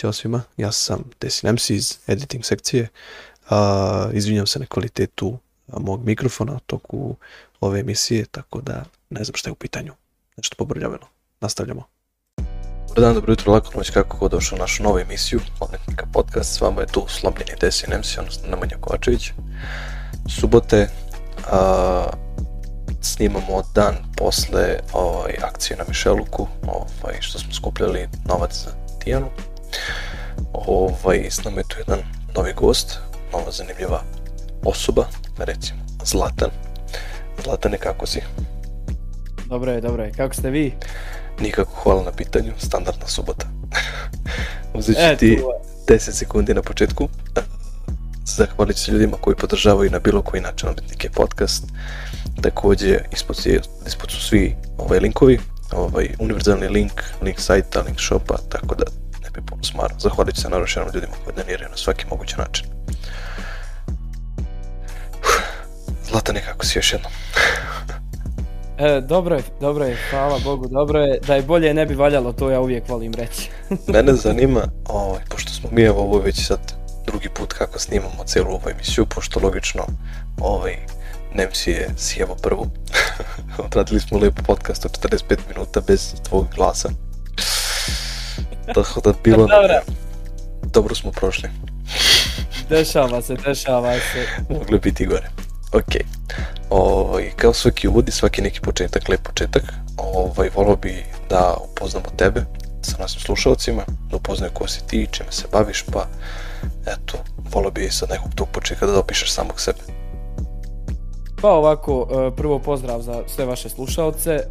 Ćao svima, ja sam Desin MC iz editing sekcije. A, izvinjam se na kvalitetu mog mikrofona toku ove emisije, tako da ne znam šta je u pitanju. Nešto pobrljaveno. Nastavljamo. Dobar dan, dobro jutro, lako noć, kako god došao u našu novu emisiju, Planetnika podcast, s vama je tu slomljeni Desin MC, odnosno Nemanja Kovačević. Subote, a, snimamo dan posle ovaj, akcije na Mišeluku, ovaj, što smo skupljali novac za Tijanu. Ovaj, s nama je tu jedan novi gost, nova zanimljiva osoba, recimo Zlatan. Zlatane, kako si? Dobro je, dobro je. Kako ste vi? Nikako hvala na pitanju, standardna subota. Uzet ću e, ti 10 sekundi na početku. Zahvalit se ljudima koji podržavaju na bilo koji način Odbitnike podcast. Također, ispod, ispod su svi ovaj, linkovi, ovaj, univerzalni link, link sajta, link shopa, tako da ne bi puno smaro. Zahvalit se naravno što ljudima koji doniraju na svaki mogući način. Zlata, nekako si još jednom. E, dobro je, dobro je, hvala Bogu, dobro je. Da je bolje ne bi valjalo, to ja uvijek volim reći. Mene zanima, ovaj, pošto smo mi evo ovo već sad drugi put kako snimamo cijelu ovu emisiju, pošto logično ovaj, Nemci je sjevo prvu. Odradili smo lijepo podcast od 45 minuta bez tvojeg glasa. Tako da bilo Dobro. Dobro smo prošli. dešava se, dešava se. Mogli biti gore. Ok. Ovaj, kao svaki uvod i svaki neki početak, lep početak, ovaj, volio bi da upoznamo tebe sa našim slušalcima, da upoznaju ko si ti, čime se baviš, pa eto, volio bi sad nekog tog početka da dopišeš samog sebe. Pa ovako, e, prvo pozdrav za sve vaše slušalce. E,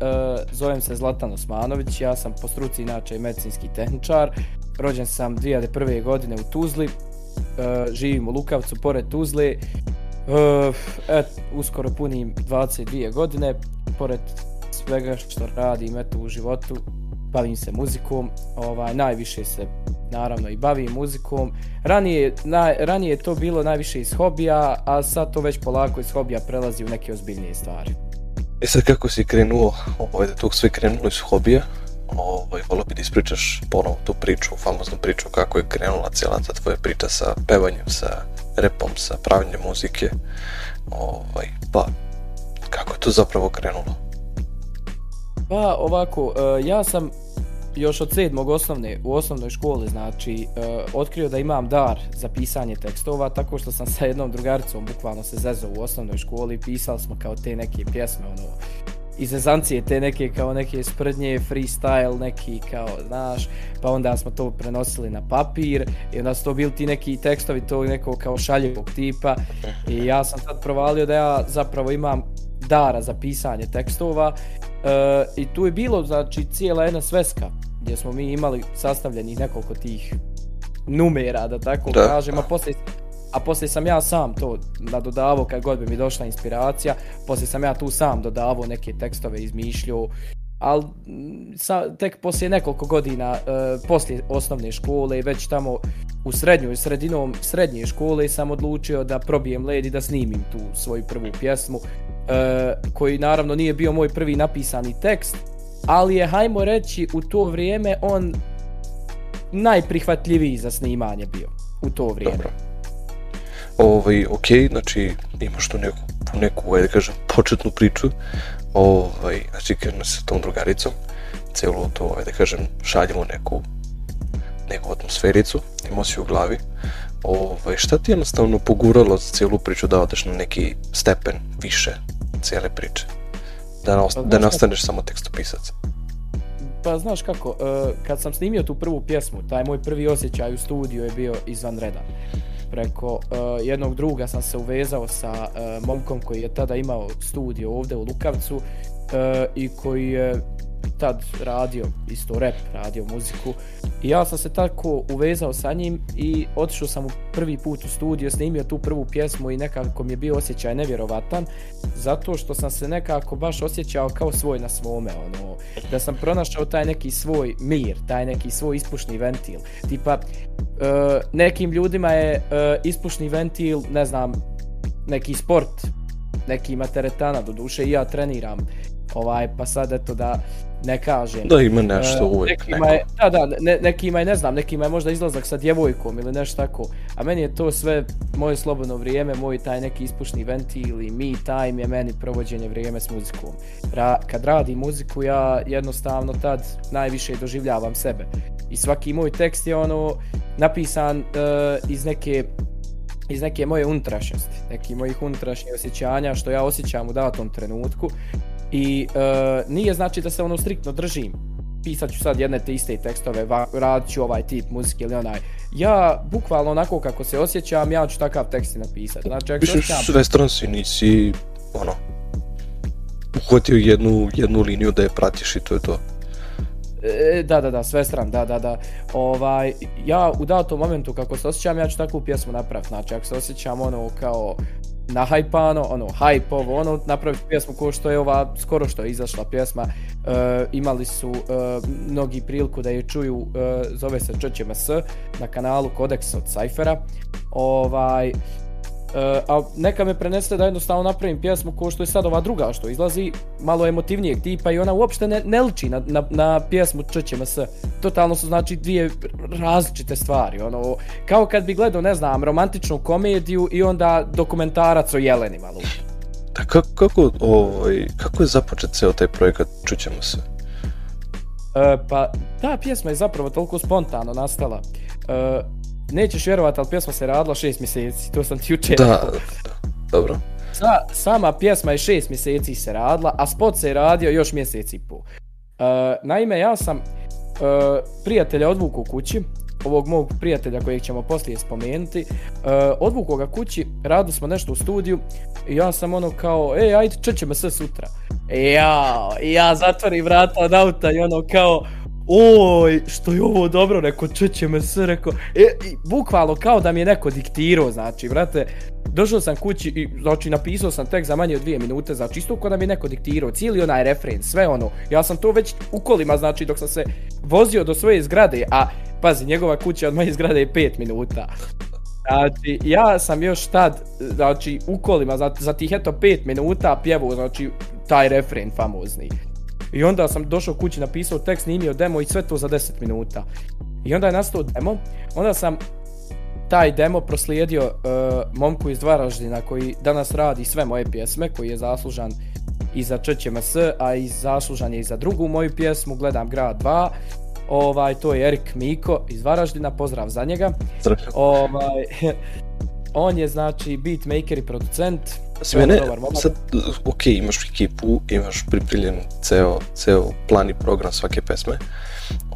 zovem se Zlatan Osmanović, ja sam po struci inače i medicinski tehničar. Rođen sam 2001. godine u Tuzli, e, živim u Lukavcu pored Tuzli. Et, uskoro punim 22 godine, pored svega što radim eto, u životu, bavim se muzikom, ovaj, najviše se naravno i bavim muzikom. Ranije, na, ranije je to bilo najviše iz hobija, a sad to već polako iz hobija prelazi u neke ozbiljnije stvari. E sad kako si krenuo, ovaj, da to sve krenulo iz hobija, ovaj, volio bi da ispričaš ponovo tu priču, famoznu priču kako je krenula cijela ta tvoja priča sa pevanjem, sa repom, sa pravljenjem muzike, ovaj, pa kako je to zapravo krenulo? Pa ovako, e, ja sam još od sedmog osnovne, u osnovnoj školi, znači, uh, otkrio da imam dar za pisanje tekstova, tako što sam sa jednom drugaricom bukvalno se zezao u osnovnoj školi, pisali smo kao te neke pjesme, ono, iz ezancije te neke kao neke sprdnje, freestyle neki kao znaš pa onda smo to prenosili na papir i onda su to bili ti neki tekstovi to nekog kao šaljivog tipa i ja sam tad provalio da ja zapravo imam dara za pisanje tekstova e, i tu je bilo znači cijela jedna sveska gdje smo mi imali sastavljenih nekoliko tih numera da tako da. kažem a poslije a poslije sam ja sam to nadodavao kad god bi mi došla inspiracija, poslije sam ja tu sam dodavao neke tekstove izmišljio, ali sa, tek poslije nekoliko godina, uh, poslije osnovne škole, već tamo u srednjoj, sredinom srednje škole sam odlučio da probijem led i da snimim tu svoju prvu pjesmu, uh, koji naravno nije bio moj prvi napisani tekst, ali je, hajmo reći, u to vrijeme on najprihvatljiviji za snimanje bio u to vrijeme. Dobro. Ovaj, ok, znači imaš tu neku, neku, ajde da kažem, početnu priču, ovaj, znači krenu se sa tom drugaricom, celo to, ajde da kažem, šaljemo neku, neku atmosfericu, emociju u glavi, ovaj, šta ti jednostavno poguralo za cijelu priču da odeš na neki stepen više? Cijele priče? Da, na, pa, da nastaneš samo tekstopisac? Pa znaš kako, uh, kad sam snimio tu prvu pjesmu, taj moj prvi osjećaj u studiju je bio izvanredan preko uh, jednog druga sam se uvezao sa uh, momkom koji je tada imao studio ovdje u Lukavcu uh, i koji je tad radio isto rap, radio muziku. I ja sam se tako uvezao sa njim i otišao sam u prvi put u studio, snimio tu prvu pjesmu i nekako mi je bio osjećaj nevjerovatan zato što sam se nekako baš osjećao kao svoj na svome ono, da sam pronašao taj neki svoj mir, taj neki svoj ispušni ventil. Tipa e, nekim ljudima je e, ispušni ventil, ne znam neki sport, neki ima teretana do duše i ja treniram Ovaj, pa sad eto da ne kažem. Da ima nešto uh, uvijek nekima je, Da, da, ne, nekima je, ne znam, nekima je možda izlazak sa djevojkom ili nešto tako. A meni je to sve moje slobodno vrijeme, moj taj neki ispušni ventil i me time je meni provođenje vrijeme s muzikom. Ra, kad radim muziku ja jednostavno tad najviše doživljavam sebe. I svaki moj tekst je ono napisan uh, iz neke iz neke moje unutrašnjosti, neki mojih unutrašnjih osjećanja što ja osjećam u datom trenutku i uh, nije znači da se ono striktno držim pisat ću sad jedne te iste tekstove, radit ću ovaj tip muzike ili onaj. Ja, bukvalno onako kako se osjećam, ja ću takav tekst i napisati. Znači, ako Mišliš osjećam... sve stranci, nisi, ono, uhvatio jednu, jednu liniju da je pratiš i to je to. E, e, da, da, da, sve stran, da, da, da. Ovaj, ja u datom momentu kako se osjećam, ja ću takvu pjesmu napraviti. Znači, ako se osjećam ono kao nahajpano, ono, hype ovo, ono, napraviti pjesmu ko što je ova, skoro što je izašla pjesma, e, imali su e, mnogi priliku da je čuju, e, zove se ČČMS, na kanalu Codex od Cyphera, ovaj, a neka me prenese da jednostavno napravim pjesmu ko što je sad ova druga što izlazi, malo emotivnijeg tipa i ona uopšte ne, ne liči na, na, na pjesmu Čećema se. Totalno su znači dvije različite stvari. Ono, kao kad bi gledao, ne znam, romantičnu komediju i onda dokumentarac o Jeleni malo. Da, kako, kako, ovaj, kako je započet ceo taj projekat Čućemo se? Uh, pa ta pjesma je zapravo toliko spontano nastala. Uh, nećeš vjerovat, ali pjesma se radila šest mjeseci, to sam ti učer. Da, dobro. Sa, sama pjesma je šest mjeseci se radila, a spot se je radio još mjeseci i pol. Uh, naime, ja sam uh, prijatelja odvuku kući, ovog mog prijatelja kojeg ćemo poslije spomenuti, uh, odvuku ga kući, radili smo nešto u studiju i ja sam ono kao, ej, ajde, čećemo sve sutra. Ja, ja zatvorim vrata od auta i ono kao, oj, što je ovo dobro, rekao, čeće me sve, rekao, e, i, bukvalno kao da mi je neko diktirao, znači, brate, došao sam kući i, znači, napisao sam tek za manje od dvije minute, znači, isto kao da mi je neko diktirao, cijeli onaj refren, sve ono, ja sam to već u kolima, znači, dok sam se vozio do svoje zgrade, a, pazi, njegova kuća od moje zgrade je pet minuta. Znači, ja sam još tad, znači, u kolima, za, za tih eto pet minuta pjevao, znači, taj refren famozni. I onda sam došao kući, napisao tekst, snimio demo i sve to za 10 minuta. I onda je nastao demo, onda sam taj demo proslijedio uh, momku iz Dvaraždina koji danas radi sve moje pjesme, koji je zaslužan i za ČČMS, a i zaslužan je i za drugu moju pjesmu, Gledam grad 2. Ovaj, to je Erik Miko iz Varaždina, pozdrav za njega. Ovaj, on je znači beatmaker i producent, Sve sad, ok, imaš ekipu, imaš pripremljen ceo, ceo plan i program svake pesme.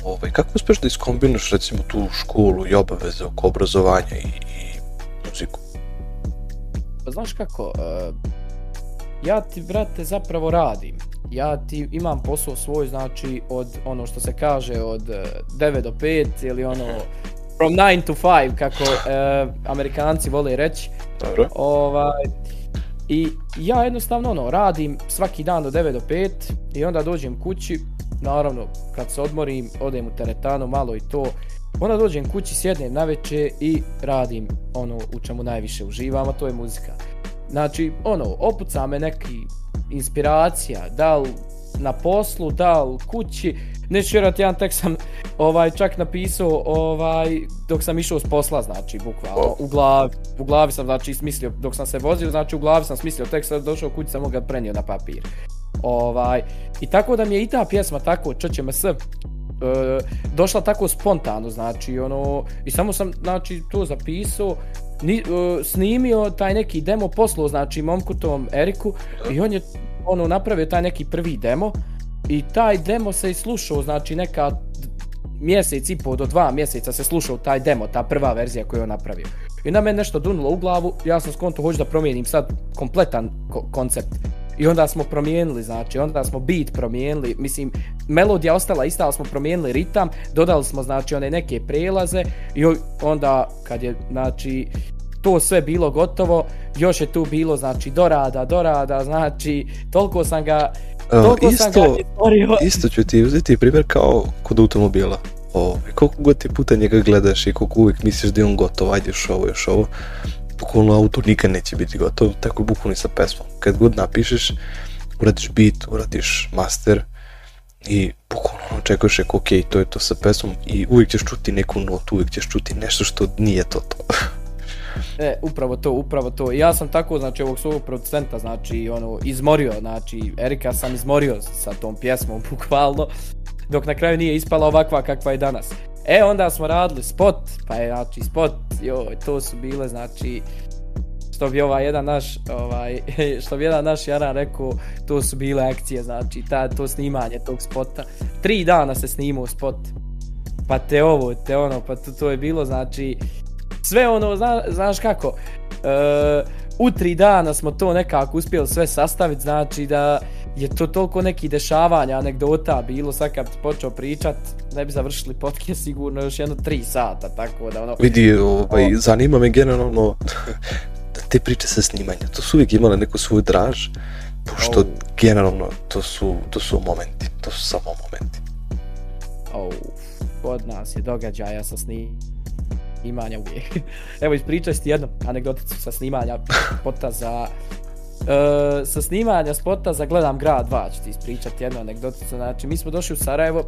Ovaj, kako uspeš da iskombinuješ recimo tu školu i obaveze oko obrazovanja i, i muziku? Pa znaš kako, uh, ja ti, brate, zapravo radim. Ja ti imam posao svoj, znači, od ono što se kaže, od 9 do 5 ili ono from 9 to 5, kako uh, amerikanci vole reći. Dobro. Ovaj, I ja jednostavno ono, radim svaki dan do 9 do 5 i onda dođem kući, naravno kad se odmorim, odem u teretanu malo i to, onda dođem kući, sjednem na večer i radim ono u čemu najviše uživam, a to je muzika. Znači, ono, opuca me neki inspiracija, da li na poslu, da li kući, neću vjerati, jedan tek sam ovaj, čak napisao ovaj, dok sam išao s posla, znači, bukvalno, u glavi, u glavi sam, znači, smislio, dok sam se vozio, znači, u glavi sam smislio, tek sam došao kući, sam ga prenio na papir. Ovaj, I tako da mi je i ta pjesma tako, čeće me sve, e, došla tako spontano, znači, ono, i samo sam, znači, to zapisao, ni, e, snimio taj neki demo poslo, znači, momku tom Eriku, i on je, ono, napravio taj neki prvi demo, I taj demo se i slušao, znači neka mjesec i pol do dva mjeseca se slušao taj demo, ta prva verzija koju je on napravio. I na mene nešto dunulo u glavu, ja sam skonto hoću da promijenim sad kompletan ko koncept. I onda smo promijenili, znači, onda smo beat promijenili, mislim, melodija ostala ista, ali smo promijenili ritam, dodali smo, znači, one neke prelaze i onda, kad je, znači, to sve bilo gotovo, još je tu bilo, znači, dorada, dorada, znači, toliko sam ga, Uh, isto, isto ću ti uzeti primjer kao kod automobila. O, koliko god ti puta njega gledaš i koliko uvijek misliš da je on gotov, ajde još ovo, još ovo, bukvalno auto nikad neće biti gotov, tako je bukvalno i sa pesmom. Kad god napišeš, uradiš beat, uradiš master i bukvalno ono, očekuješ reko, ok, to je to sa pesmom i uvijek ćeš čuti neku notu, uvijek ćeš čuti nešto što nije to to. E, upravo to, upravo to. Ja sam tako, znači, ovog svog producenta, znači, ono, izmorio, znači, Erika sam izmorio sa tom pjesmom, bukvalno, dok na kraju nije ispala ovakva kakva je danas. E, onda smo radili spot, pa je, znači, spot, joj, to su bile, znači, što bi ovaj jedan naš, ovaj, što bi jedan naš Jaran rekao, to su bile akcije, znači, ta, to snimanje tog spota. Tri dana se snimao spot, pa te ovo, te ono, pa to, to je bilo, znači, sve ono, zna, znaš kako, uh, u tri dana smo to nekako uspjeli sve sastaviti, znači da je to toliko neki dešavanja, anegdota bilo, sad kad počeo pričat, ne bi završili podcast sigurno još jedno tri sata, tako da ono... Vidi, ovaj, o... zanima me generalno te priče sa snimanja, to su uvijek imale neku svoju draž, pošto oh. generalno to su, to su momenti, to su samo momenti. Oh, kod nas je događaja sa snimanjem snimanja uvijek. Evo, ispričaj ti jednu anegdoticu sa snimanja spota za... Uh, sa snimanja spota za Gledam grad 2 ću ti ispričati jednu anegdoticu. Znači, mi smo došli u Sarajevo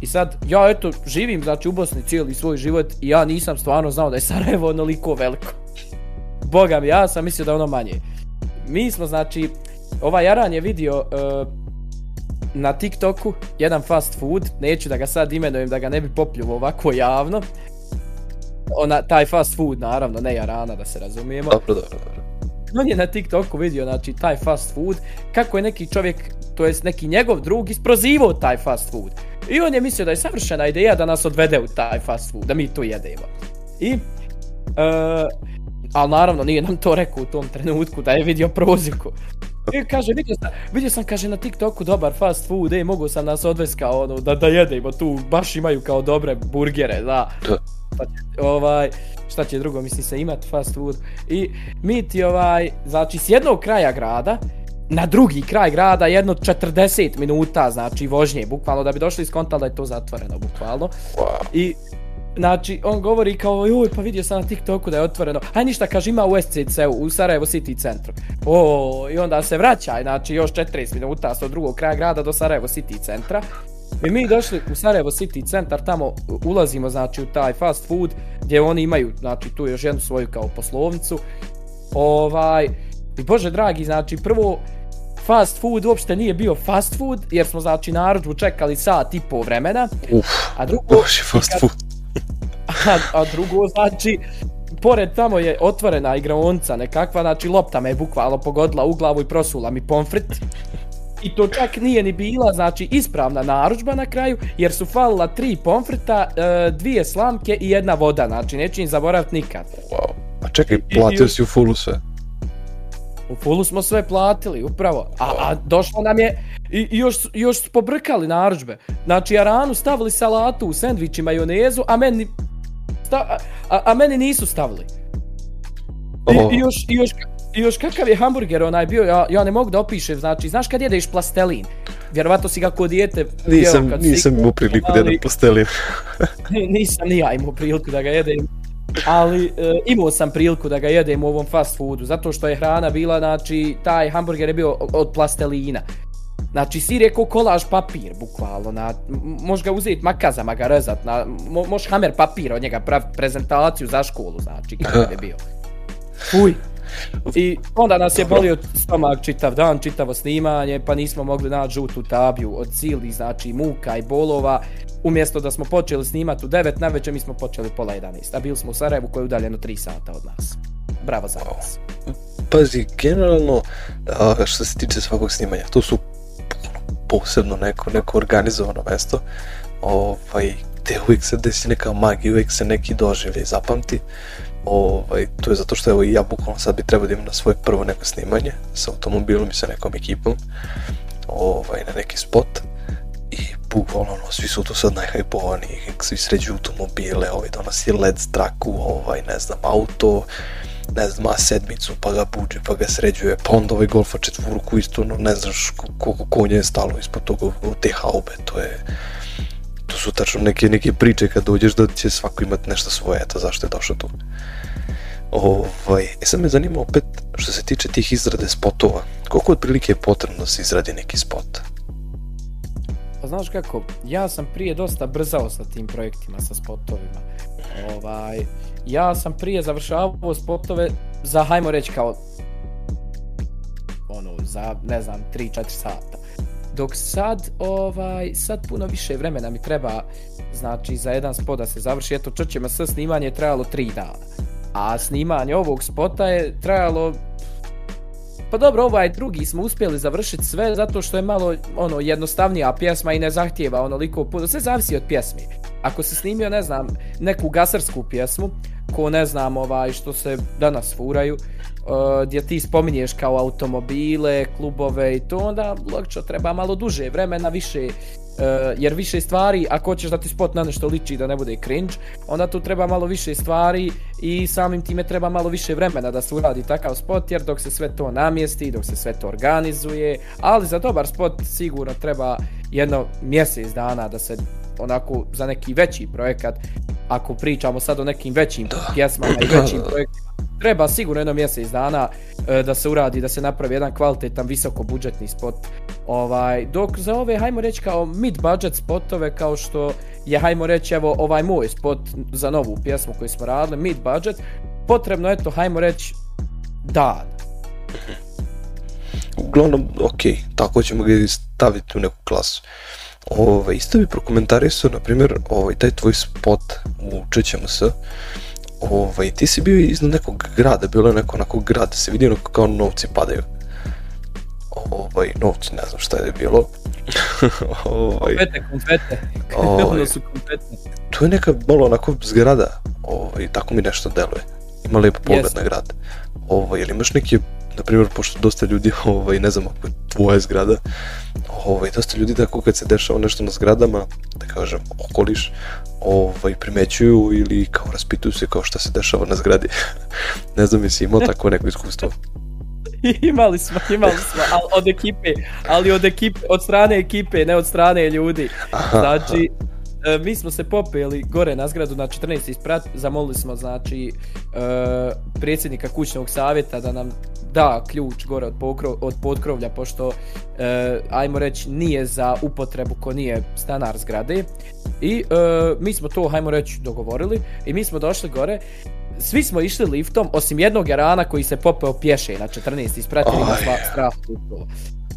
i sad, ja eto, živim znači, u Bosni cijeli svoj život i ja nisam stvarno znao da je Sarajevo onoliko veliko. Boga mi, ja sam mislio da ono manje. Mi smo, znači, ovaj Jaran je vidio E, na TikToku jedan fast food, neću da ga sad imenujem da ga ne bi popljuo ovako javno, ona, taj fast food, naravno, ne Jarana, da se razumijemo. Dobro, dobro, dobro. On je na TikToku vidio, znači, taj fast food, kako je neki čovjek, to jest neki njegov drug, isprozivao taj fast food. I on je mislio da je savršena ideja da nas odvede u taj fast food, da mi to jedemo. I, uh, ali naravno, nije nam to rekao u tom trenutku da je vidio prozivku. I kaže, vidio sam, vidio sam, kaže, na TikToku dobar fast food, ej, mogu sam nas odvesti kao ono, da, da jedemo tu, baš imaju kao dobre burgere, da. da pa ovaj, šta će drugo, misli se imat fast food. I mi ti ovaj, znači s jednog kraja grada, na drugi kraj grada jedno 40 minuta, znači vožnje, bukvalno, da bi došli iz konta da je to zatvoreno, bukvalno. Wow. I Znači, on govori kao, joj, pa vidio sam na TikToku da je otvoreno. Aj ništa, kaže, ima u SCC, u Sarajevo City centru. O, i onda se vraća, znači, još 40 minuta sa drugog kraja grada do Sarajevo City centra. I mi došli u Sarajevo City centar, tamo ulazimo znači u taj fast food gdje oni imaju znači tu još jednu svoju kao poslovnicu. Ovaj i bože dragi, znači prvo fast food uopšte nije bio fast food jer smo znači narudžbu čekali sat i po vremena. Uf, a drugo bože fast food. A, a drugo znači pored tamo je otvorena igraonica nekakva, znači lopta me je bukvalno pogodila u glavu i prosula mi pomfrit. I to čak nije ni bila, znači, ispravna naručba na kraju, jer su falila tri pomfrita, e, dvije slamke i jedna voda, znači, neću im zaboraviti nikad. Wow. A čekaj, platio si u fullu sve? U fullu smo sve platili, upravo. A, a došlo nam je, i, i još, još su pobrkali naručbe. Znači, Aranu stavili salatu u sendvič i majonezu, a meni, sta, a, a meni nisu stavili. I, i, još, i još, I još kakav je hamburger onaj bio, ja, ja ne mogu da opišem, znači, znaš kad jedeš plastelin? Vjerovatno si ga kod dijete... Nisam, kad nisam imao priliku da jedem plastelin. nisam ni ja imao priliku da ga jedem. Ali e, imao sam priliku da ga jedem u ovom fast foodu, zato što je hrana bila, znači, taj hamburger je bio od plastelina. Znači, sir je ko kolaž papir, bukvalno, na, možeš ga uzeti makazama ga rezat, na, mo, možeš hamer papir od njega prav prezentaciju za školu, znači, kako je bio. Uj, I onda nas je bolio stomak čitav dan, čitavo snimanje, pa nismo mogli naći žutu tabiju od sili, znači muka i bolova. Umjesto da smo počeli snimati u 9 na večer, mi smo počeli pola 11. A bili smo u Sarajevu koji je udaljeno 3 sata od nas. Bravo za vas. Pazi, generalno, što se tiče svakog snimanja, to su posebno neko, neko organizovano mesto, ovaj, gde uvijek se desi neka magija, uvijek se neki doživlje zapamti. Ovaj, to je zato što evo, ja bukvalno sad bi trebao da imam na svoje prvo neko snimanje sa automobilom i sa nekom ekipom ovaj, na neki spot. I bukvalno ono, svi su tu sad najhajpovani, svi sređuju automobile, ovaj, donosi led straku, ovaj, ne znam, auto, ne znam, ma sedmicu, pa ga buđe, pa ga sređuje, pa onda ovaj golfa četvorku isto, no, ne znaš koliko konje je stalo ispod toga, te haube, to je, to su tačno neke, neke priče kad dođeš da će svako imati nešto svoje, eto zašto je došao tu. Ovaj, e sad me zanima opet, što se tiče tih izrade spotova, koliko otprilike je potrebno da se izradi neki spot? Pa znaš kako, ja sam prije dosta brzao sa tim projektima, sa spotovima. Ovaj, ja sam prije završavao spotove za, hajmo reći, kao ono, za, ne znam, 3-4 sata. Dok sad, ovaj, sad puno više vremena mi treba, znači, za jedan spot da se završi. Eto, čućemo, sve snimanje je trajalo 3 dana. A snimanje ovog spota je trajalo Pa dobro, ovaj drugi smo uspjeli završiti sve zato što je malo ono jednostavnija pjesma i ne zahtijeva onoliko puno. Sve zavisi od pjesmi. Ako se snimio, ne znam, neku gasarsku pjesmu, ko ne znam ovaj što se danas furaju, uh, gdje ti spominješ kao automobile, klubove i to, onda logično treba malo duže vremena, više Uh, jer više stvari, ako hoćeš da ti spot na nešto liči da ne bude cringe, onda tu treba malo više stvari i samim time treba malo više vremena da se uradi takav spot, jer dok se sve to namjesti, dok se sve to organizuje, ali za dobar spot sigurno treba jedno mjesec dana da se onako za neki veći projekat, ako pričamo sad o nekim većim pjesmama i većim projektima, treba sigurno jedno mjesec dana e, da se uradi, da se napravi jedan kvalitetan visoko budžetni spot. Ovaj, dok za ove, hajmo reći kao mid budget spotove, kao što je, hajmo reći, evo ovaj moj spot za novu pjesmu koju smo radili, mid budget, potrebno je to, hajmo reći, dan. Uglavnom, ok, tako ćemo ga staviti u neku klasu. Ove, isto bi prokomentarisao, na primjer, ovaj, taj tvoj spot u Čećemo se, ovaj, ti si bio iznad nekog grada, bilo je neko onako grad, se vidio kao novci padaju. Ovaj, novci, ne znam šta je bilo. ovaj, konfete, konfete. Ovaj, ono su konfete. To je neka malo onako zgrada, ovaj, tako mi nešto deluje. Ima lijepo pogled yes. na grad. Ovaj, ili imaš neki na primjer, pošto dosta ljudi, ovaj, ne znam ako je tvoja zgrada, ovaj, dosta ljudi tako kad se dešava nešto na zgradama, da kažem, okoliš, ovaj, primećuju ili kao raspituju se kao šta se dešava na zgradi. ne znam, jesi imao tako neko iskustvo? imali smo, imali smo, ali od ekipe, ali od ekipe, od strane ekipe, ne od strane ljudi. Aha, znači, e, mi smo se popeli gore na zgradu na 14. isprat, zamolili smo znači e, predsjednika kućnog savjeta da nam da ključ gore od, pokrov, od podkrovlja, pošto, e, ajmo reći, nije za upotrebu ko nije stanar zgrade. I e, mi smo to, ajmo reći, dogovorili i mi smo došli gore. Svi smo išli liftom, osim jednog jarana koji se popeo pješe na 14. ispratili na strah to.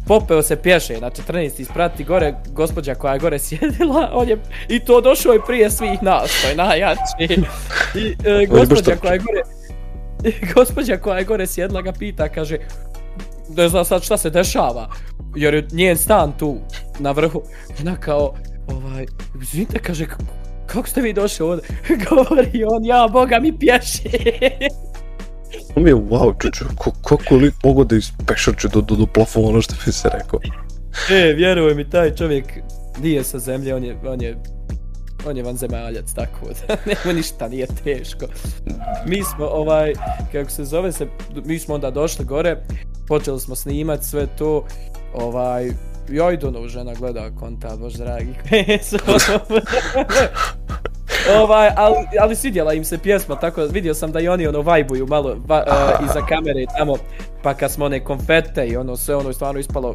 Popeo se pješe na 14. isprati gore, gospođa koja je gore sjedila, on je, i to došao je prije svih nas, to je najjači. I e, gospođa koja je gore, gospođa koja je gore sjedla ga pita, kaže, ne znam sad šta se dešava, jer je njen stan tu na vrhu. Ona kao, ovaj, izvinite, kaže, kako ste vi došli ovdje? Govori on, ja, boga mi pješi. To mi je wow, čuču, kako li mogu da ispešarče do, do, do plafona, što bi se rekao. E, vjeruj mi, taj čovjek nije sa zemlje, on je, on je on je vanzemaljac, tako da nema ništa, nije teško. Mi smo, ovaj, kako se zove se, mi smo onda došli gore, počeli smo snimat sve to, ovaj, joj do žena gleda konta, bož dragi, ovaj, ali, ali svidjela im se pjesma, tako vidio sam da i oni ono vajbuju malo va, uh, iza kamere tamo, pa kad smo one konfete i ono sve ono stvarno ispalo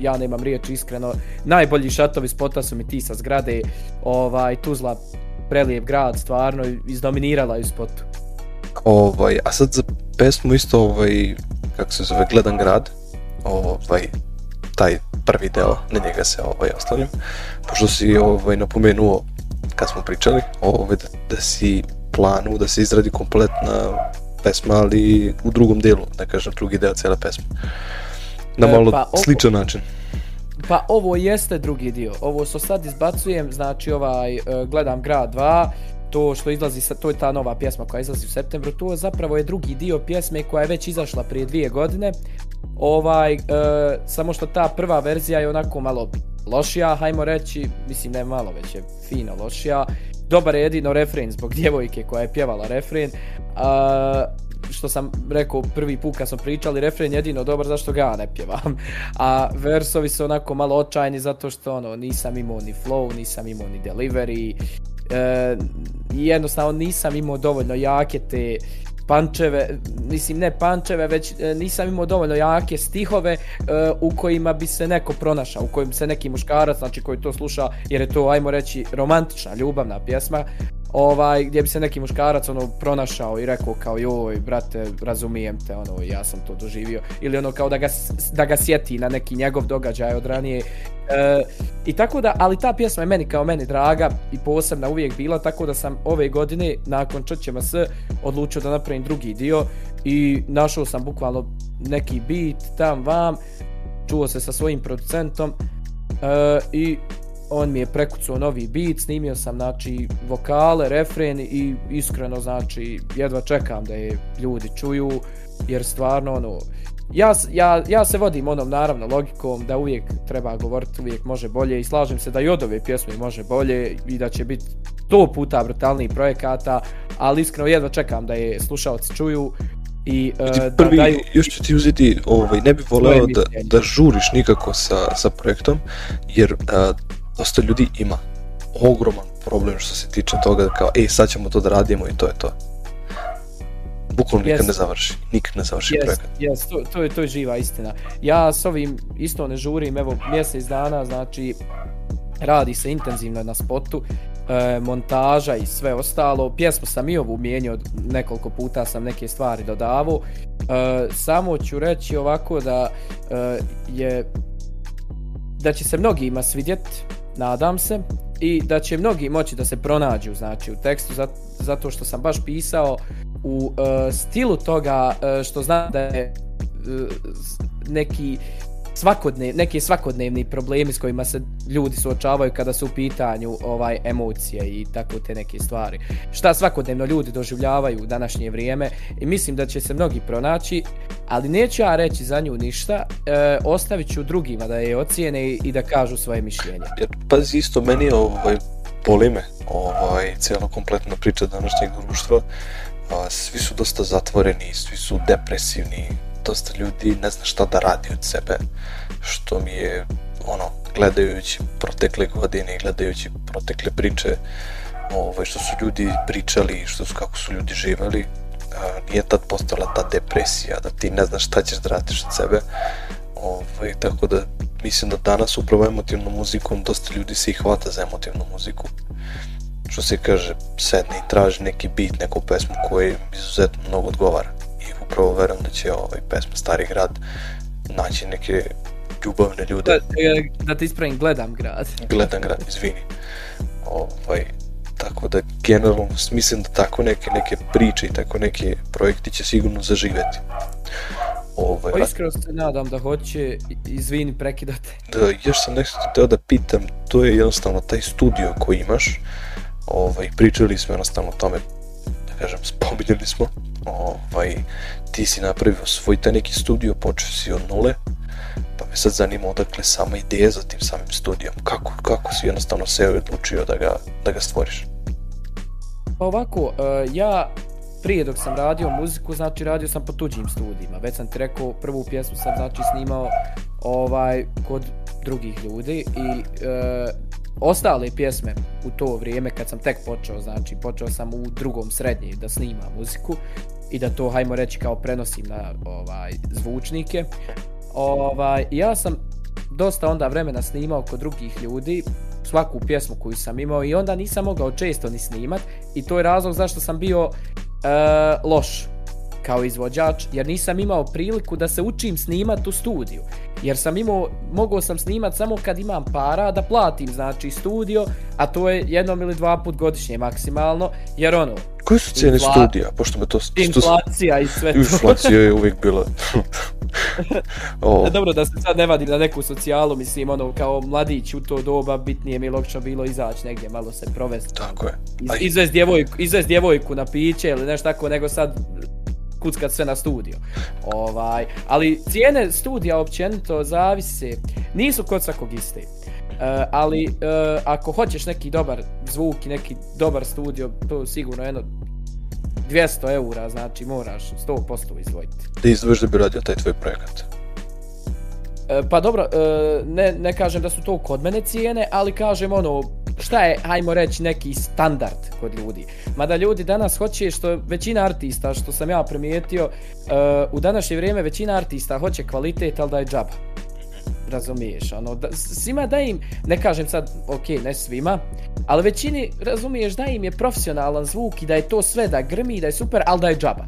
ja nemam riječi iskreno. Najbolji šatovi spota su mi ti sa zgrade. Ovaj, Tuzla, prelijep grad, stvarno, izdominirala je spotu. Ovaj, a sad za pesmu isto, ovaj, kako se zove, Gledan grad, ovaj, taj prvi deo, na njega se ovaj, ostavljam. Pošto si ovaj, napomenuo, kad smo pričali, ovaj, da, da si planu da se izradi kompletna pesma, ali u drugom delu, da kažem, drugi deo cijela pesma na e, malo pa, ovo, sličan način. Pa ovo jeste drugi dio. Ovo što sad izbacujem, znači ovaj uh, gledam grad 2, to što izlazi sa to je ta nova pjesma koja izlazi u septembru, to zapravo je drugi dio pjesme koja je već izašla prije dvije godine. Ovaj e, samo što ta prva verzija je onako malo lošija, hajmo reći, mislim ne malo, već je fino lošija. Dobar je jedino refren zbog djevojke koja je pjevala refren. Uh, što sam rekao prvi put kad smo pričali, refren jedino dobar zašto ga ja ne pjevam. A versovi su onako malo očajni zato što ono, nisam imao ni flow, nisam imao ni delivery. E, jednostavno nisam imao dovoljno jake te pančeve, mislim ne pančeve, već e, nisam imao dovoljno jake stihove e, u kojima bi se neko pronašao, u kojim se neki muškarac, znači koji to sluša, jer je to, ajmo reći, romantična, ljubavna pjesma, ovaj, gdje bi se neki muškarac ono pronašao i rekao kao joj brate razumijem te ono ja sam to doživio. Ili ono kao da ga, da ga sjeti na neki njegov događaj od ranije. E, i tako da ali ta pjesma je meni kao meni draga i posebna uvijek bila tako da sam ove godine nakon čućema s odlučio da napravim drugi dio i našao sam bukvalno neki beat tam vam čuo se sa svojim producentom e, i on mi je prekucao novi beat, snimio sam znači vokale, refren i iskreno znači jedva čekam da je ljudi čuju jer stvarno ono ja, ja, ja se vodim onom naravno logikom da uvijek treba govoriti, uvijek može bolje i slažem se da i od ove pjesme može bolje i da će biti to puta brutalniji projekata, ali iskreno jedva čekam da je slušalci čuju i uh, da prvi, daju... još ću ti uzeti, ovaj, ne bih voleo da, da žuriš nikako sa, sa projektom, jer uh, dosta ljudi ima ogroman problem što se tiče toga kao, ej, sad ćemo to da radimo i to je to. Bukvalno nikad yes. ne završi, nikad ne završi yes, projekat. Yes, to, to, je, to je živa istina. Ja s ovim isto ne žurim, evo, mjesec dana, znači, radi se intenzivno na spotu, e, montaža i sve ostalo. Pjesmu sam i ovu mijenio, nekoliko puta sam neke stvari dodavao. E, samo ću reći ovako da e, je da će se mnogima svidjeti nadam se, i da će mnogi moći da se pronađu znači u tekstu zato što sam baš pisao u uh, stilu toga uh, što znam da je uh, neki svakodnev, neki svakodnevni problemi s kojima se ljudi suočavaju kada su u pitanju ovaj emocije i tako te neke stvari. Šta svakodnevno ljudi doživljavaju u današnje vrijeme i mislim da će se mnogi pronaći, ali neću ja reći za nju ništa, e, ostavit ću drugima da je ocijene i da kažu svoje mišljenje. Jer, pazi, isto meni ovaj, boli me ovaj, cijela kompletna priča današnjeg društva, a, svi su dosta zatvoreni, svi su depresivni, dosta ljudi ne zna šta da radi od sebe, što mi je, ono, gledajući protekle godine i gledajući protekle priče, ovaj, što su ljudi pričali, što su, kako su ljudi živali, a, nije tad postala ta depresija, da ti ne znaš šta ćeš da radiš od sebe, ovaj, tako da mislim da danas upravo emotivnom muzikom dosta ljudi se i hvata za emotivnu muziku. Što se kaže, sedne i traži neki bit, neku pesmu koja izuzetno mnogo odgovara upravo verujem da će ovaj pesma Stari grad naći neke ljubavne ljude. Da, da te ispravim, gledam grad. Gledam grad, izvini. Ovaj, tako da generalno mislim da tako neke neke priče i tako neke projekti će sigurno zaživeti. Ovaj, pa iskreno se nadam da hoće, izvini, prekidate. Da, još sam nešto teo da pitam, to je jednostavno taj studio koji imaš, ovaj, pričali smo jednostavno o tome, da kažem, spominjali smo, ovaj, ti si napravio svoj taj neki studio, počeo si od nule, pa me sad zanima odakle sama ideja za tim samim studijom. Kako, kako si jednostavno se odlučio da ga, da ga stvoriš? Pa ovako, uh, ja prije dok sam radio muziku, znači radio sam po tuđim studijima. Već sam ti rekao, prvu pjesmu sam znači snimao ovaj kod drugih ljudi i e, ostale pjesme u to vrijeme kad sam tek počeo, znači počeo sam u drugom srednje da snimam muziku i da to hajmo reći kao prenosim na ovaj zvučnike. Ovaj ja sam dosta onda vremena snimao kod drugih ljudi svaku pjesmu koju sam imao i onda nisam mogao često ni snimat i to je razlog zašto sam bio e, loš kao izvođač jer nisam imao priliku da se učim snimat u studiju jer sam imao, mogao sam snimat samo kad imam para da platim znači studio, a to je jednom ili dva put godišnje maksimalno, jer ono... Koji su cijene infla... studija, pošto me to... Inflacija i sve to. Inflacija je uvijek bila... oh. Dobro da se sad ne vadim na neku socijalu, mislim, ono, kao mladić u to doba, bitnije mi je logično bilo izaći negdje, malo se provesti. Tako je. Iz, izvest, djevojku, izvest djevojku na piće ili nešto tako, nego sad kuckat sve na studio. Ovaj, ali cijene studija općenito zavise, nisu kod svakog iste. Uh, ali uh, ako hoćeš neki dobar zvuk i neki dobar studio, to sigurno jedno 200 eura, znači moraš 100% izdvojiti. Da izdvojiš da bi radio taj tvoj projekat? Uh, pa dobro, ne, ne kažem da su to kod mene cijene, ali kažem ono, šta je, hajmo reći, neki standard kod ljudi. Mada ljudi danas hoće, što većina artista, što sam ja primijetio, u današnje vrijeme većina artista hoće kvalitet, ali da je džaba. Razumiješ, ono, da, svima da im, ne kažem sad, ok, ne svima, ali većini, razumiješ, da im je profesionalan zvuk i da je to sve, da grmi, da je super, ali da je džaba.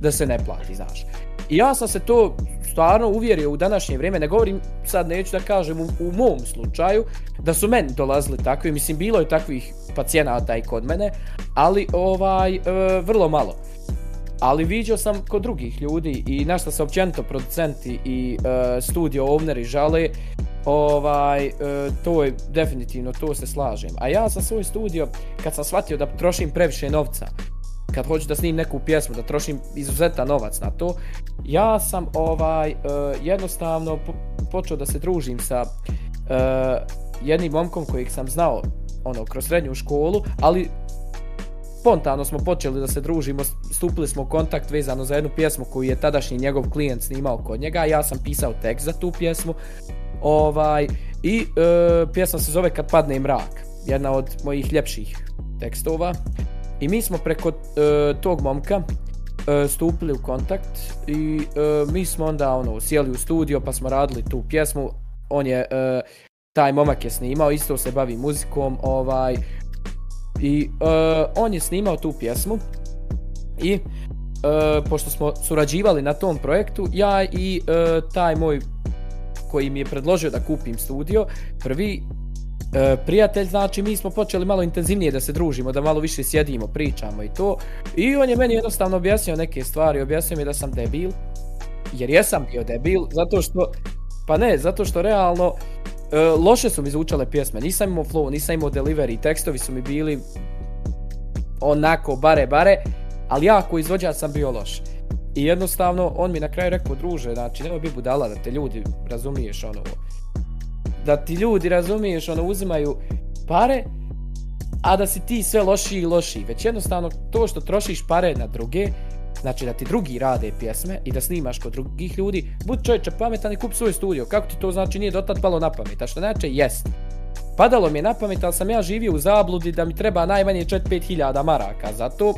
Da se ne plati, znaš. I ja sam se to stvarno uvjerio u današnje vrijeme, ne govorim sad neću da kažem u, u mom slučaju, da su meni dolazili takvi, mislim bilo je takvih pacijenata i kod mene, ali ovaj e, vrlo malo. Ali vidio sam kod drugih ljudi i na što se općenito producenti i e, studio owneri žale, ovaj, e, to je definitivno, to se slažem. A ja sam svoj studio, kad sam shvatio da trošim previše novca, kad hoću da snim neku pjesmu, da trošim izuzeta novac na to, ja sam ovaj e, jednostavno po počeo da se družim sa e, jednim momkom kojeg sam znao ono kroz srednju školu, ali spontano smo počeli da se družimo, stupili smo u kontakt vezano za jednu pjesmu koju je tadašnji njegov klijent snimao kod njega, ja sam pisao tekst za tu pjesmu. Ovaj i e, pjesma se zove Kad padne mrak, jedna od mojih ljepših tekstova. I mi smo preko e, tog momka e, stupili u kontakt i e, mi smo onda ono sjeli u studio pa smo radili tu pjesmu. On je e, taj momak je snimao, isto se bavi muzikom, ovaj i uh, on je snimao tu pjesmu. I uh, pošto smo surađivali na tom projektu, ja i uh, taj moj koji mi je predložio da kupim studio, prvi e, prijatelj, znači mi smo počeli malo intenzivnije da se družimo, da malo više sjedimo, pričamo i to. I on je meni jednostavno objasnio neke stvari, objasnio mi da sam debil, jer jesam bio debil, zato što, pa ne, zato što realno E, loše su mi zvučale pjesme, nisam imao flow, nisam imao delivery, tekstovi su mi bili onako bare bare, ali ja ako izvođač sam bio loš. I jednostavno, on mi na kraju rekao, druže, znači, nemoj bi budala da te ljudi, razumiješ, ono, da ti ljudi, razumiješ, ono, uzimaju pare, a da si ti sve lošiji i lošiji. Već jednostavno, to što trošiš pare na druge, znači da ti drugi rade pjesme i da snimaš kod drugih ljudi, bud čovječe pametan i kup svoj studio. Kako ti to znači nije dotad palo na pamet? A što znači jest. Padalo mi je na pamet, ali sam ja živio u zabludi da mi treba najmanje 4-5 hiljada maraka. Zato,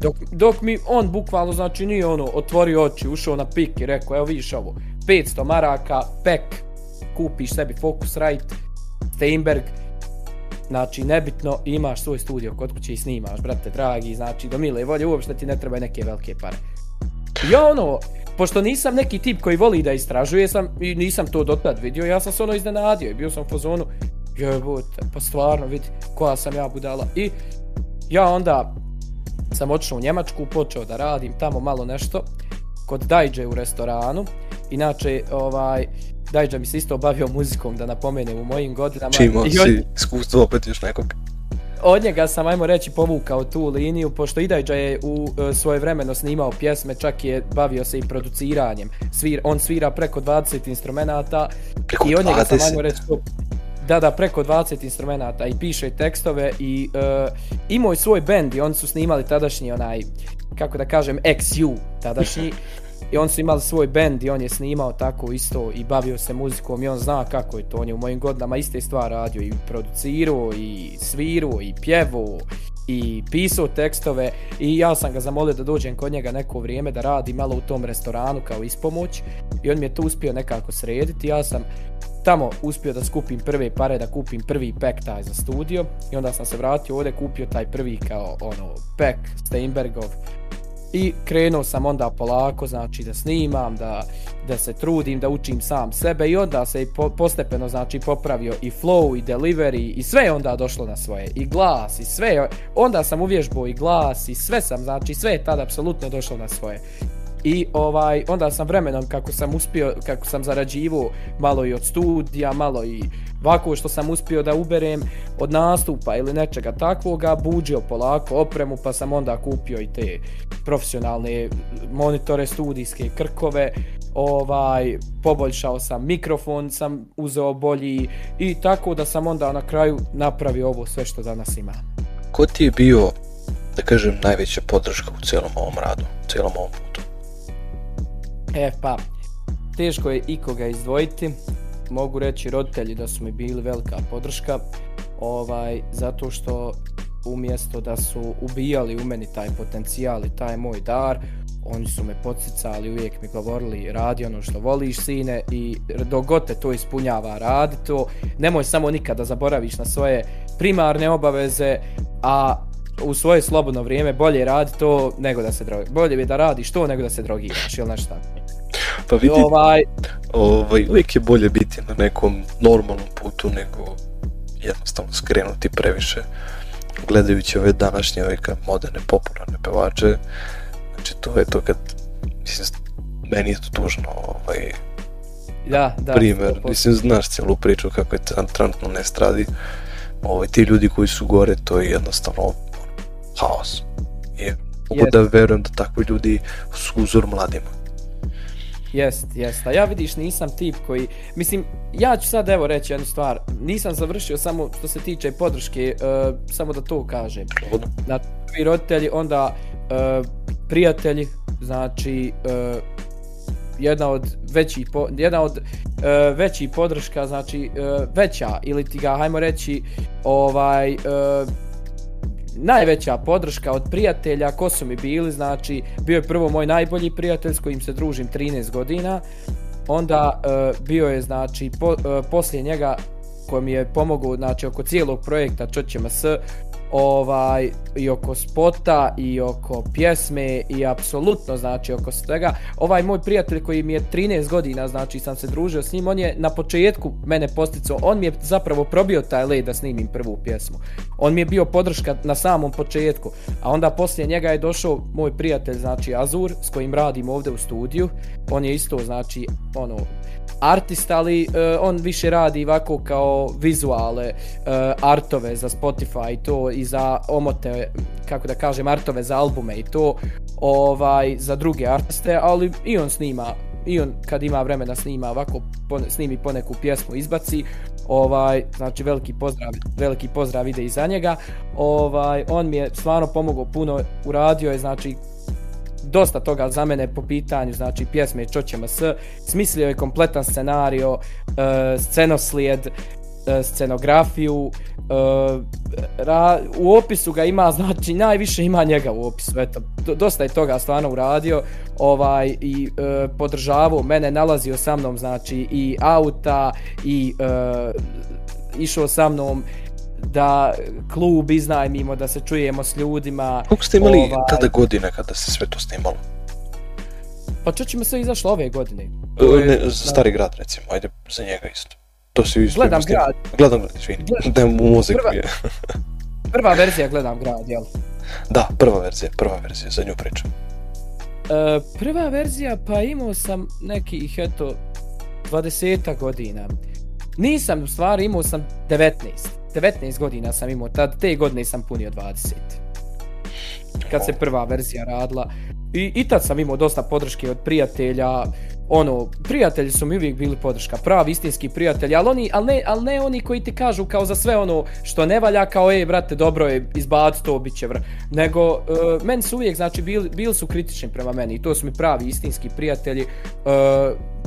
dok, dok mi on bukvalno, znači nije ono, otvorio oči, ušao na pik i rekao, evo vidiš ovo, 500 maraka, pek, kupiš sebi Focusrite, Steinberg, znači nebitno imaš svoj studio kod kuće i snimaš, brate dragi, znači do mile volje uopšte ti ne treba neke velike pare. Ja ono, pošto nisam neki tip koji voli da istražuje sam i nisam to dotad vidio, ja sam se ono iznenadio i bio sam u fazonu, jebote, pa stvarno vidi koja sam ja budala. I ja onda sam otišao u Njemačku, počeo da radim tamo malo nešto kod Dajđe u restoranu. Inače, ovaj, Dajđa mi se isto bavio muzikom, da napomenem u mojim godinama. Čimo si iskustvo opet još nekog? Od njega sam, ajmo reći, povukao tu liniju, pošto Idajđa je u uh, svoje vremeno snimao pjesme, čak je bavio se i produciranjem. Svir, on svira preko 20 instrumenta. Preko I od njega 20? sam, ajmo reći, to, da, da, preko 20 instrumenta i piše tekstove i uh, imao je svoj bend i oni su snimali tadašnji onaj, kako da kažem, XU tadašnji. I on su imali svoj bend i on je snimao tako isto i bavio se muzikom i on zna kako je to. On je u mojim godinama iste stvari radio i producirao i svirao i pjevao i pisao tekstove i ja sam ga zamolio da dođem kod njega neko vrijeme da radi malo u tom restoranu kao ispomoć i on mi je to uspio nekako srediti. Ja sam tamo uspio da skupim prve pare, da kupim prvi pack taj za studio i onda sam se vratio ovdje, kupio taj prvi kao ono pack Steinbergov I krenuo sam onda polako, znači da snimam, da, da se trudim, da učim sam sebe i onda se i po, postepeno znači popravio i flow i delivery i sve je onda došlo na svoje. I glas i sve, onda sam uvježbao i glas i sve sam, znači sve je tada apsolutno došlo na svoje. I ovaj onda sam vremenom kako sam uspio, kako sam zarađivao malo i od studija, malo i ovako što sam uspio da uberem od nastupa ili nečega takvoga, buđio polako opremu pa sam onda kupio i te profesionalne monitore studijske krkove, ovaj poboljšao sam mikrofon, sam uzeo bolji i tako da sam onda na kraju napravio ovo sve što danas ima. Ko ti je bio, da kažem, najveća podrška u cijelom ovom radu, u cijelom ovom putu? E pa, teško je ikoga izdvojiti. Mogu reći roditelji da su mi bili velika podrška. ovaj, zato što umjesto da su ubijali u meni taj potencijal i taj moj dar, oni su me podsjecali, uvijek mi govorili radi ono što voliš sine i dok te to ispunjava radi to, nemoj samo nikada zaboraviš na svoje primarne obaveze, a u svoje slobodno vrijeme bolje radi to nego da se drogi. Bolje bi da radiš to nego da se drogiraš ili nešto tako. Pa vidi, ovaj... Ovaj, uvijek je bolje biti na nekom normalnom putu nego jednostavno skrenuti previše gledajući ove današnje ove moderne popularne pevače znači to je to kad mislim, meni je to tužno ovaj, da, da, primjer, mislim znaš cijelu priču kako je trenutno ne stradi ovaj, ti ljudi koji su gore to je jednostavno haos i mogu da verujem da takvi ljudi su uzor mladima Jest, jest. A ja vidiš nisam tip koji, mislim, ja ću sad evo reći jednu stvar. Nisam završio samo što se tiče podrške, uh, samo da to kažem. Znači, prvi roditelji, onda uh, prijatelji, znači uh, jedna od većih po, jedna od uh, većih podrška, znači uh, veća ili ti ga hajmo reći ovaj uh, najveća podrška od prijatelja, ko su mi bili, znači, bio je prvo moj najbolji prijatelj s kojim se družim 13 godina, onda uh, bio je, znači, po, uh, poslije njega koji mi je pomogao, znači, oko cijelog projekta Čoćema S, ovaj i oko spota i oko pjesme i apsolutno znači oko svega. Ovaj moj prijatelj koji mi je 13 godina znači sam se družio s njim on je na početku mene posticao on mi je zapravo probio taj led da snimim prvu pjesmu. On mi je bio podrška na samom početku a onda poslije njega je došao moj prijatelj znači Azur s kojim radim ovdje u studiju. On je isto znači ono artist, ali uh, on više radi ovako kao vizuale, uh, eh, artove za Spotify i to i za omote, kako da kažem, artove za albume i to ovaj za druge artiste, ali i on snima i on kad ima vremena snima ovako pone, snimi poneku pjesmu izbaci ovaj znači veliki pozdrav veliki pozdrav ide iza njega ovaj on mi je stvarno pomogao puno uradio je znači dosta toga za mene po pitanju, znači pjesme Čoćemo S, smislio je kompletan scenario, uh, scenoslijed, e, scenografiju, uh, ra, u opisu ga ima, znači najviše ima njega u opisu, eto, dosta je toga stvarno uradio, ovaj, i uh, podržavao, mene nalazio sa mnom, znači i auta, i uh, išao sa mnom, da klub iznajmimo, da se čujemo s ljudima. Koliko ste imali ovaj... tada godine kada se sve to snimalo? Pa čućemo sve izašlo ove godine. E, ne, za stari grad recimo, ajde za njega isto. To se isto Gledam grad. Gledam grad, izvini. Da mu muziku prva, je. prva verzija gledam grad, jel? Da, prva verzija, prva verzija, za nju pričam. E, prva verzija, pa imao sam nekih, eto, 20 godina. Nisam, u stvari, imao sam 19. 19 godina sam imao, tad, te godine sam punio 20. Kad se prva verzija radila. I, I tad sam imao dosta podrške od prijatelja, ono, prijatelji su mi uvijek bili podrška, pravi istinski prijatelji, ali, oni, ali, ne, ali ne oni koji ti kažu kao za sve ono što ne valja, kao ej brate, dobro je, izbaci to, bit će vr. Nego, uh, meni su uvijek, znači, bili, bili su kritični prema meni i to su mi pravi istinski prijatelji, uh,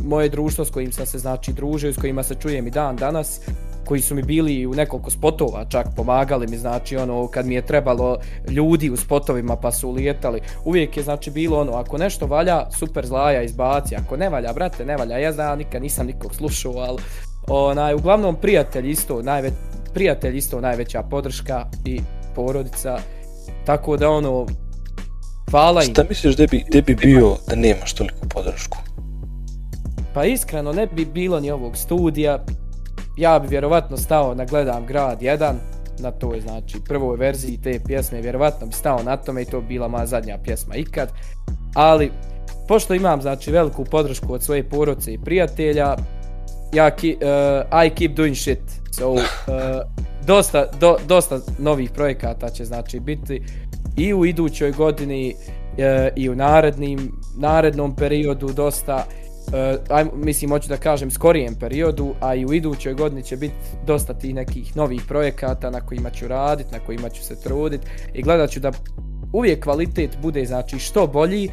moje društvo s kojim sam se, znači, družio, s kojima se čujem i dan danas, koji su mi bili u nekoliko spotova čak pomagali mi znači ono kad mi je trebalo ljudi u spotovima pa su lijetali. Uvijek je znači bilo ono ako nešto valja super zlaja izbaci ako ne valja brate ne valja ja znam nikad nisam nikog slušao al onaj uglavnom prijatelj isto najve prijatelj isto najveća podrška i porodica tako da ono hvala im. Šta misliš da bi, da bi bio da nemaš toliko podršku? Pa iskreno ne bi bilo ni ovog studija ja bi vjerovatno stao na Gledam grad 1, na toj znači prvoj verziji te pjesme, vjerovatno bi stao na tome i to bila moja zadnja pjesma ikad. Ali, pošto imam znači veliku podršku od svoje poroce i prijatelja, ja ki, uh, I keep doing shit. So, uh, dosta, do, dosta novih projekata će znači biti i u idućoj godini uh, i u narednim, narednom periodu dosta Eh, uh, aj, mislim, hoću da kažem, skorijem periodu, a i u idućoj godini će biti dosta tih nekih novih projekata na kojima ću radit, na kojima ću se trudit i gledat ću da uvijek kvalitet bude, znači, što bolji,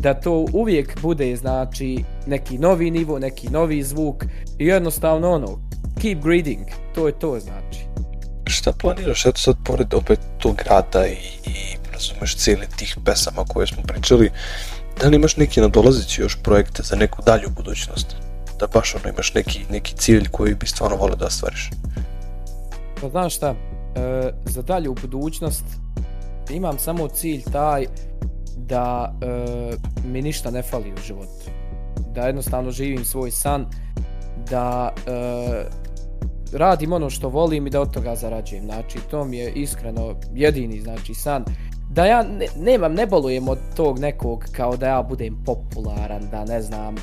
da to uvijek bude, znači, neki novi nivo, neki novi zvuk i jednostavno ono, keep greeting, to je to, znači. šta planiraš, eto sad pored opet tog grada i, i razumeš cijeli tih pesama koje smo pričali, da li imaš neki nadolazeći još projekte za neku dalju budućnost? Da baš ono imaš neki, neki cilj koji bi stvarno volio da ostvariš? Pa znaš šta, e, za dalju budućnost imam samo cilj taj da e, mi ništa ne fali u životu. Da jednostavno živim svoj san, da e, radim ono što volim i da od toga zarađujem. Znači, to mi je iskreno jedini znači san. Da ja ne, nemam, ne bolujem od tog nekog kao da ja budem popularan, da ne znam,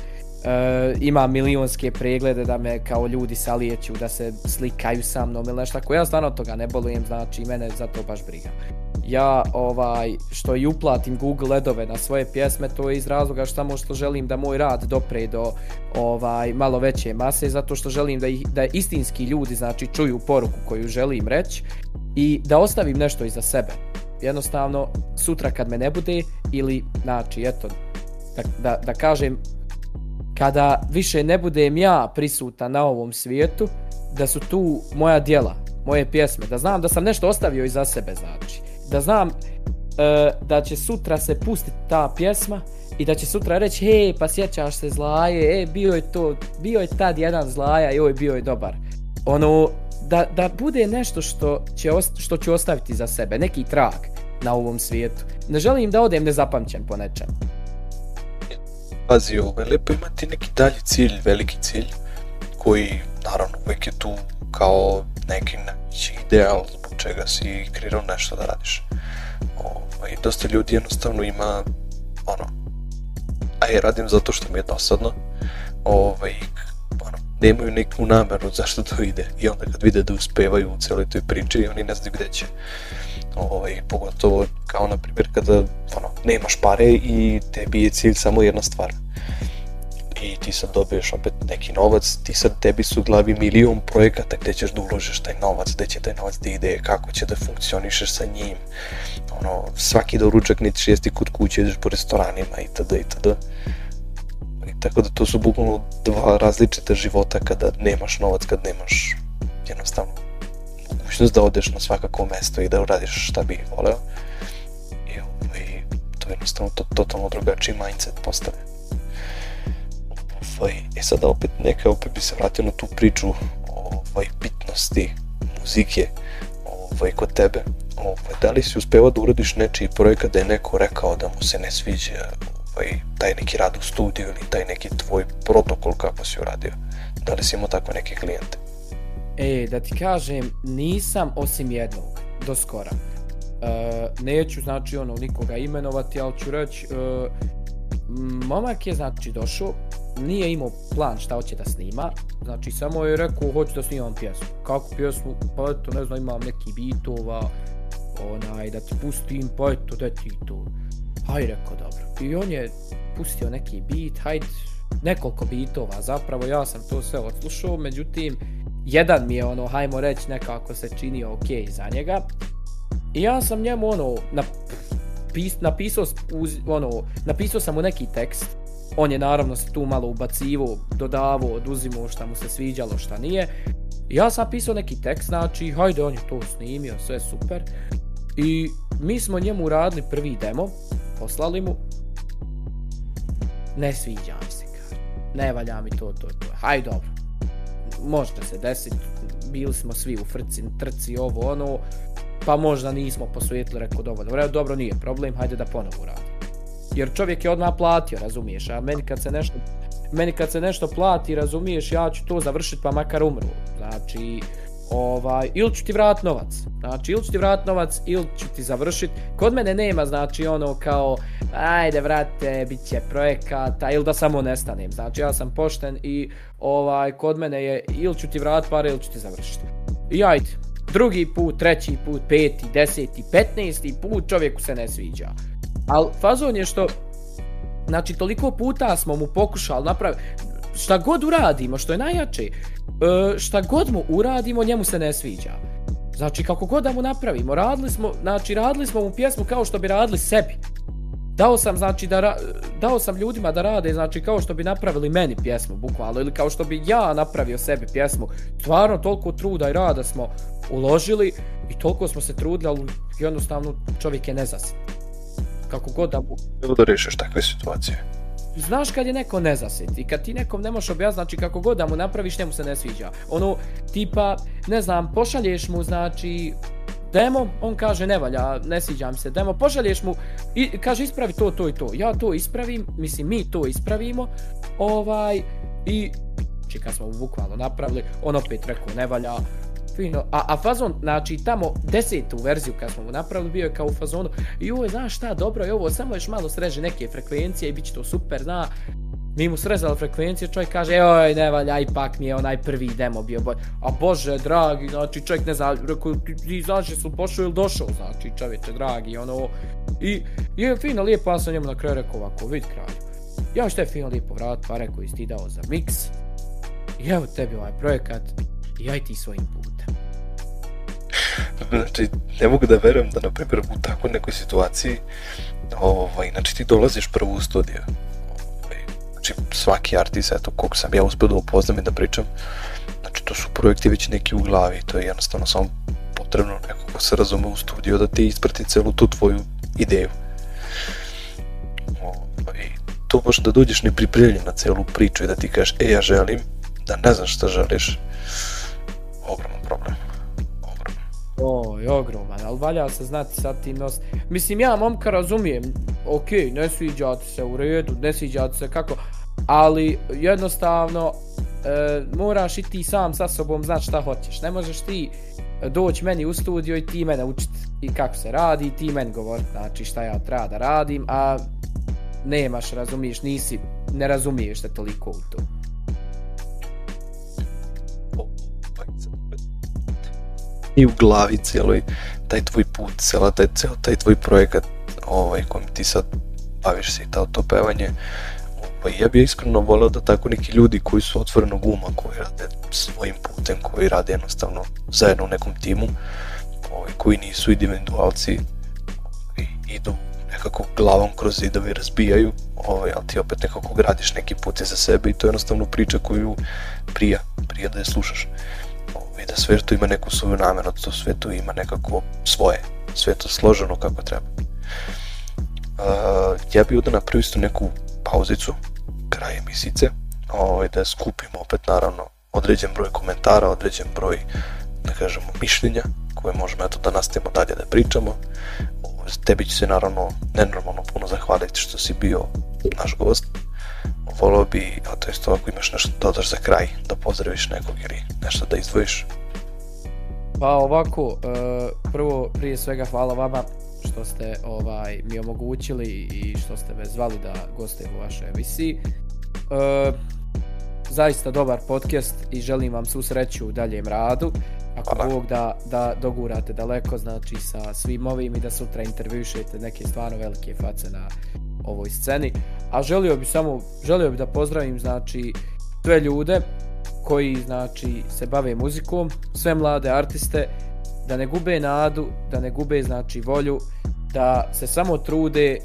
e, ima milionske preglede da me kao ljudi salijeću, da se slikaju sa mnom ili nešto tako. Ja stvarno od toga ne bolujem, znači mene za to baš briga ja ovaj što i uplatim Google Adove na svoje pjesme to je iz razloga što samo što želim da moj rad dopre do ovaj malo veće mase zato što želim da ih, da istinski ljudi znači čuju poruku koju želim reći i da ostavim nešto iza sebe jednostavno sutra kad me ne bude ili znači eto da, da, da kažem kada više ne budem ja prisutan na ovom svijetu da su tu moja djela moje pjesme da znam da sam nešto ostavio iza sebe znači. Da znam e, da će sutra se pustiti ta pjesma i da će sutra reći hej pa sjećaš se zlaje e bio je to bio je tad jedan zlaja i ovaj bio je dobar. Ono da, da bude nešto što će što ću ostaviti za sebe neki trag na ovom svijetu. Ne želim da odem nezapamćen po nečem. Pazi ovo je lepo imati neki dalji cilj veliki cilj koji naravno uvijek je tu kao neki ideal čega si kreirao nešto da radiš. Ovaj, dosta ljudi jednostavno ima ono, aj radim zato što mi je dosadno, ovaj, nemaju neku nameru zašto to ide i onda kad vide da uspevaju u cijeloj toj priči oni ne znaju gde će. Ovaj, pogotovo kao na primjer kada ono, nemaš pare i tebi je cilj samo jedna stvar i ti sad dobiješ opet neki novac, ti sad tebi su u glavi milion projekata gdje ćeš da uložiš taj novac, gdje će taj novac da ide, kako će da funkcionišeš sa njim, ono, svaki doručak nećeš jesti kod kuće, ideš po restoranima itd. itd. Tako da to su bukvalno dva različita života kada nemaš novac, kad nemaš jednostavno mogućnost da odeš na svakako mesto i da uradiš šta bi voleo. I, ovaj, to je jednostavno to, totalno drugačiji mindset postave. Ovaj, e sada opet neka, opet bi se vratio na tu priču ovaj, bitnosti muzike ovaj, kod tebe. Ovaj, da li si uspeva da uradiš nečiji projekat da je neko rekao da mu se ne sviđa ovaj, taj neki rad u studiju ili taj neki tvoj protokol kako si uradio? Da li si imao tako neke klijente? E, da ti kažem, nisam osim jednog, do skora. E, neću, znači, ono, nikoga imenovati, ali ću reći, e, momak je, znači, došao, nije imao plan šta hoće da snima, znači samo je rekao hoću da snimam pjesmu. Kako pjesmu? Pa eto, ne znam, imam neki bitova, onaj, da ti pustim, pa eto, da ti to. Hajde, rekao, dobro. I on je pustio neki beat, hajde, nekoliko bitova, zapravo ja sam to sve odslušao, međutim, jedan mi je ono, hajmo reći, nekako se činio ok za njega. I ja sam njemu ono, na, pis, napisao, uz, ono, napisao sam mu neki tekst, on je naravno se tu malo ubacivo, dodavo, oduzimo šta mu se sviđalo, šta nije. Ja sam pisao neki tekst, znači, hajde, on je to snimio, sve super. I mi smo njemu uradili prvi demo, poslali mu. Ne sviđa mi se, kaže. Ne valja mi to, to, to. Hajde, dobro. Možda se desiti, bili smo svi u frci, trci, ovo, ono. Pa možda nismo posvetili, rekao, dobro, dobro, dobro, nije problem, hajde da ponovo uradim jer čovjek je odmah platio, razumiješ, a meni kad se nešto meni kad se nešto plati, razumiješ, ja ću to završiti pa makar umru. Znači, ovaj, ili ću ti vrat novac. Znači, ili ću ti vrat novac, ili ću ti završiti. Kod mene nema, znači, ono kao, ajde, vrate, bit će projekata, ili da samo nestanem. Znači, ja sam pošten i ovaj, kod mene je, ili ću ti vrat pare, ili ću ti završiti. I ajde, drugi put, treći put, peti, deseti, petnesti put čovjeku se ne sviđa. Al fazon je što znači toliko puta smo mu pokušali napraviti šta god uradimo, što je najjače, e, šta god mu uradimo, njemu se ne sviđa. Znači kako god da mu napravimo, radili smo, znači radili smo mu pjesmu kao što bi radili sebi. dao sam znači da ra, dao sam ljudima da rade znači kao što bi napravili meni pjesmu bukvalno ili kao što bi ja napravio sebi pjesmu stvarno toliko truda i rada smo uložili i toliko smo se trudili ali jednostavno čovjek je nezasit kako god da mu Bilo da rešiš takve situacije Znaš kad je neko nezasit i kad ti nekom ne možeš objasniti, znači kako god da mu napraviš, njemu se ne sviđa. Ono, tipa, ne znam, pošalješ mu, znači, demo, on kaže ne valja, ne sviđam se demo, pošalješ mu i kaže ispravi to, to i to. Ja to ispravim, mislim mi to ispravimo, ovaj, i znači kad smo bukvalno napravili, on opet rekao ne valja, fino, a, a fazon, znači tamo desetu verziju kad smo mu napravili, bio je kao u fazonu, i znaš šta, dobro je ovo, samo još malo sreže neke frekvencije i bit će to super, zna, mi mu srezali frekvencije, čovjek kaže, joj, ne valja, ipak nije onaj prvi demo bio bolj. A bože, dragi, znači, čovjek ne zna, rekao, ti, ti znaš su pošao ili došao, znači, čovječe, dragi, ono, i, i je fino, lijepo, ja sam njemu na kraju rekao ovako, vid kralju, ja što je fino lijepo vrat, pa rekao, isti dao za mix, i evo tebi ovaj projekat, i aj ti svojim putem. Znači, ne mogu da verujem da, na primjer, u takvoj nekoj situaciji, ovaj, znači, ti dolaziš prvo u studiju, ovaj, znači svaki artist, eto, kog sam ja uspio da upoznam i da pričam, znači to su projekti već neki u glavi, to je jednostavno samo potrebno neko ko se razume u studiju da ti isprati celu tu tvoju ideju. I to baš da dođeš ne pripremljen na celu priču i da ti kažeš, e, ja želim, da ne znaš šta želiš, ogroman problem. Ogroman. Oj, ogroman, ali valja se znati sad ti nos... Mislim, ja momka razumijem, ok, ne sviđa se u redu, ne sviđa se kako, ali jednostavno e, moraš i ti sam sa sobom znati šta hoćeš. Ne možeš ti doći meni u studio i ti mene učiti i kako se radi i ti meni govori znači šta ja treba da radim, a nemaš, razumiješ, nisi, ne razumiješ te toliko u to. I u glavi cijeloj taj tvoj put, cijela taj, cijel taj tvoj projekat ovaj, kojim ti sad baviš se i ta to pevanje ovaj, ja bih iskreno volio da tako neki ljudi koji su otvorenog uma, koji rade svojim putem, koji rade jednostavno zajedno u nekom timu, ovaj, koji nisu individualci i idu nekako glavom kroz zidove razbijaju, ovaj, ali ti opet nekako gradiš neki put za sebe i to je jednostavno priča koju prija, prija da je slušaš. Ovaj, da sve to ima neku svoju namenu, da to sve to ima nekako svoje, sve to složeno kako treba. Uh, ja bih onda napravio isto neku pauzicu, kraj emisice, ovaj, da skupimo opet naravno određen broj komentara, određen broj, da kažemo, mišljenja, koje možemo eto da nastavimo dalje da pričamo. Tebi ću se naravno nenormalno puno zahvaliti što si bio naš gost volio bi, a to je to ako imaš nešto dodaš za kraj, da pozdraviš nekog ili nešto da izdvojiš. Pa ovako, e, prvo prije svega hvala vama što ste ovaj mi omogućili i što ste me zvali da gostujem u vašoj emisiji. E, zaista dobar podcast i želim vam svu sreću u daljem radu. Ako Hvala. Bog da, da dogurate daleko, znači sa svim ovim i da sutra intervjušete neke stvarno velike face na ovoj sceni. A želio bi samo, želio bi da pozdravim znači sve ljude koji znači se bave muzikom, sve mlade artiste, da ne gube nadu, da ne gube znači volju, da se samo trude,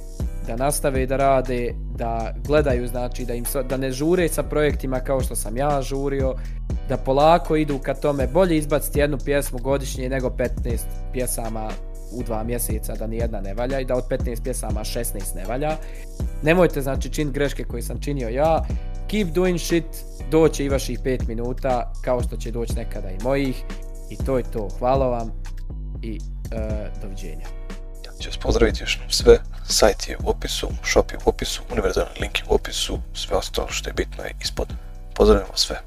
da nastave da rade, da gledaju znači da im da ne žure sa projektima kao što sam ja žurio, da polako idu ka tome, bolje izbaciti jednu pjesmu godišnje nego 15 pjesama u dva mjeseca da ni jedna ne valja i da od 15 pjesama 16 ne valja. Nemojte znači čin greške koje sam činio ja. Keep doing shit, doće i vaših 5 minuta kao što će doći nekada i mojih. I to je to. Hvala vam i e, doviđenja. Ja ću vas pozdraviti još sve. Sajt je u opisu, shop je u opisu, univerzalni link je u opisu, sve ostalo što je bitno je ispod. Pozdravljamo sve.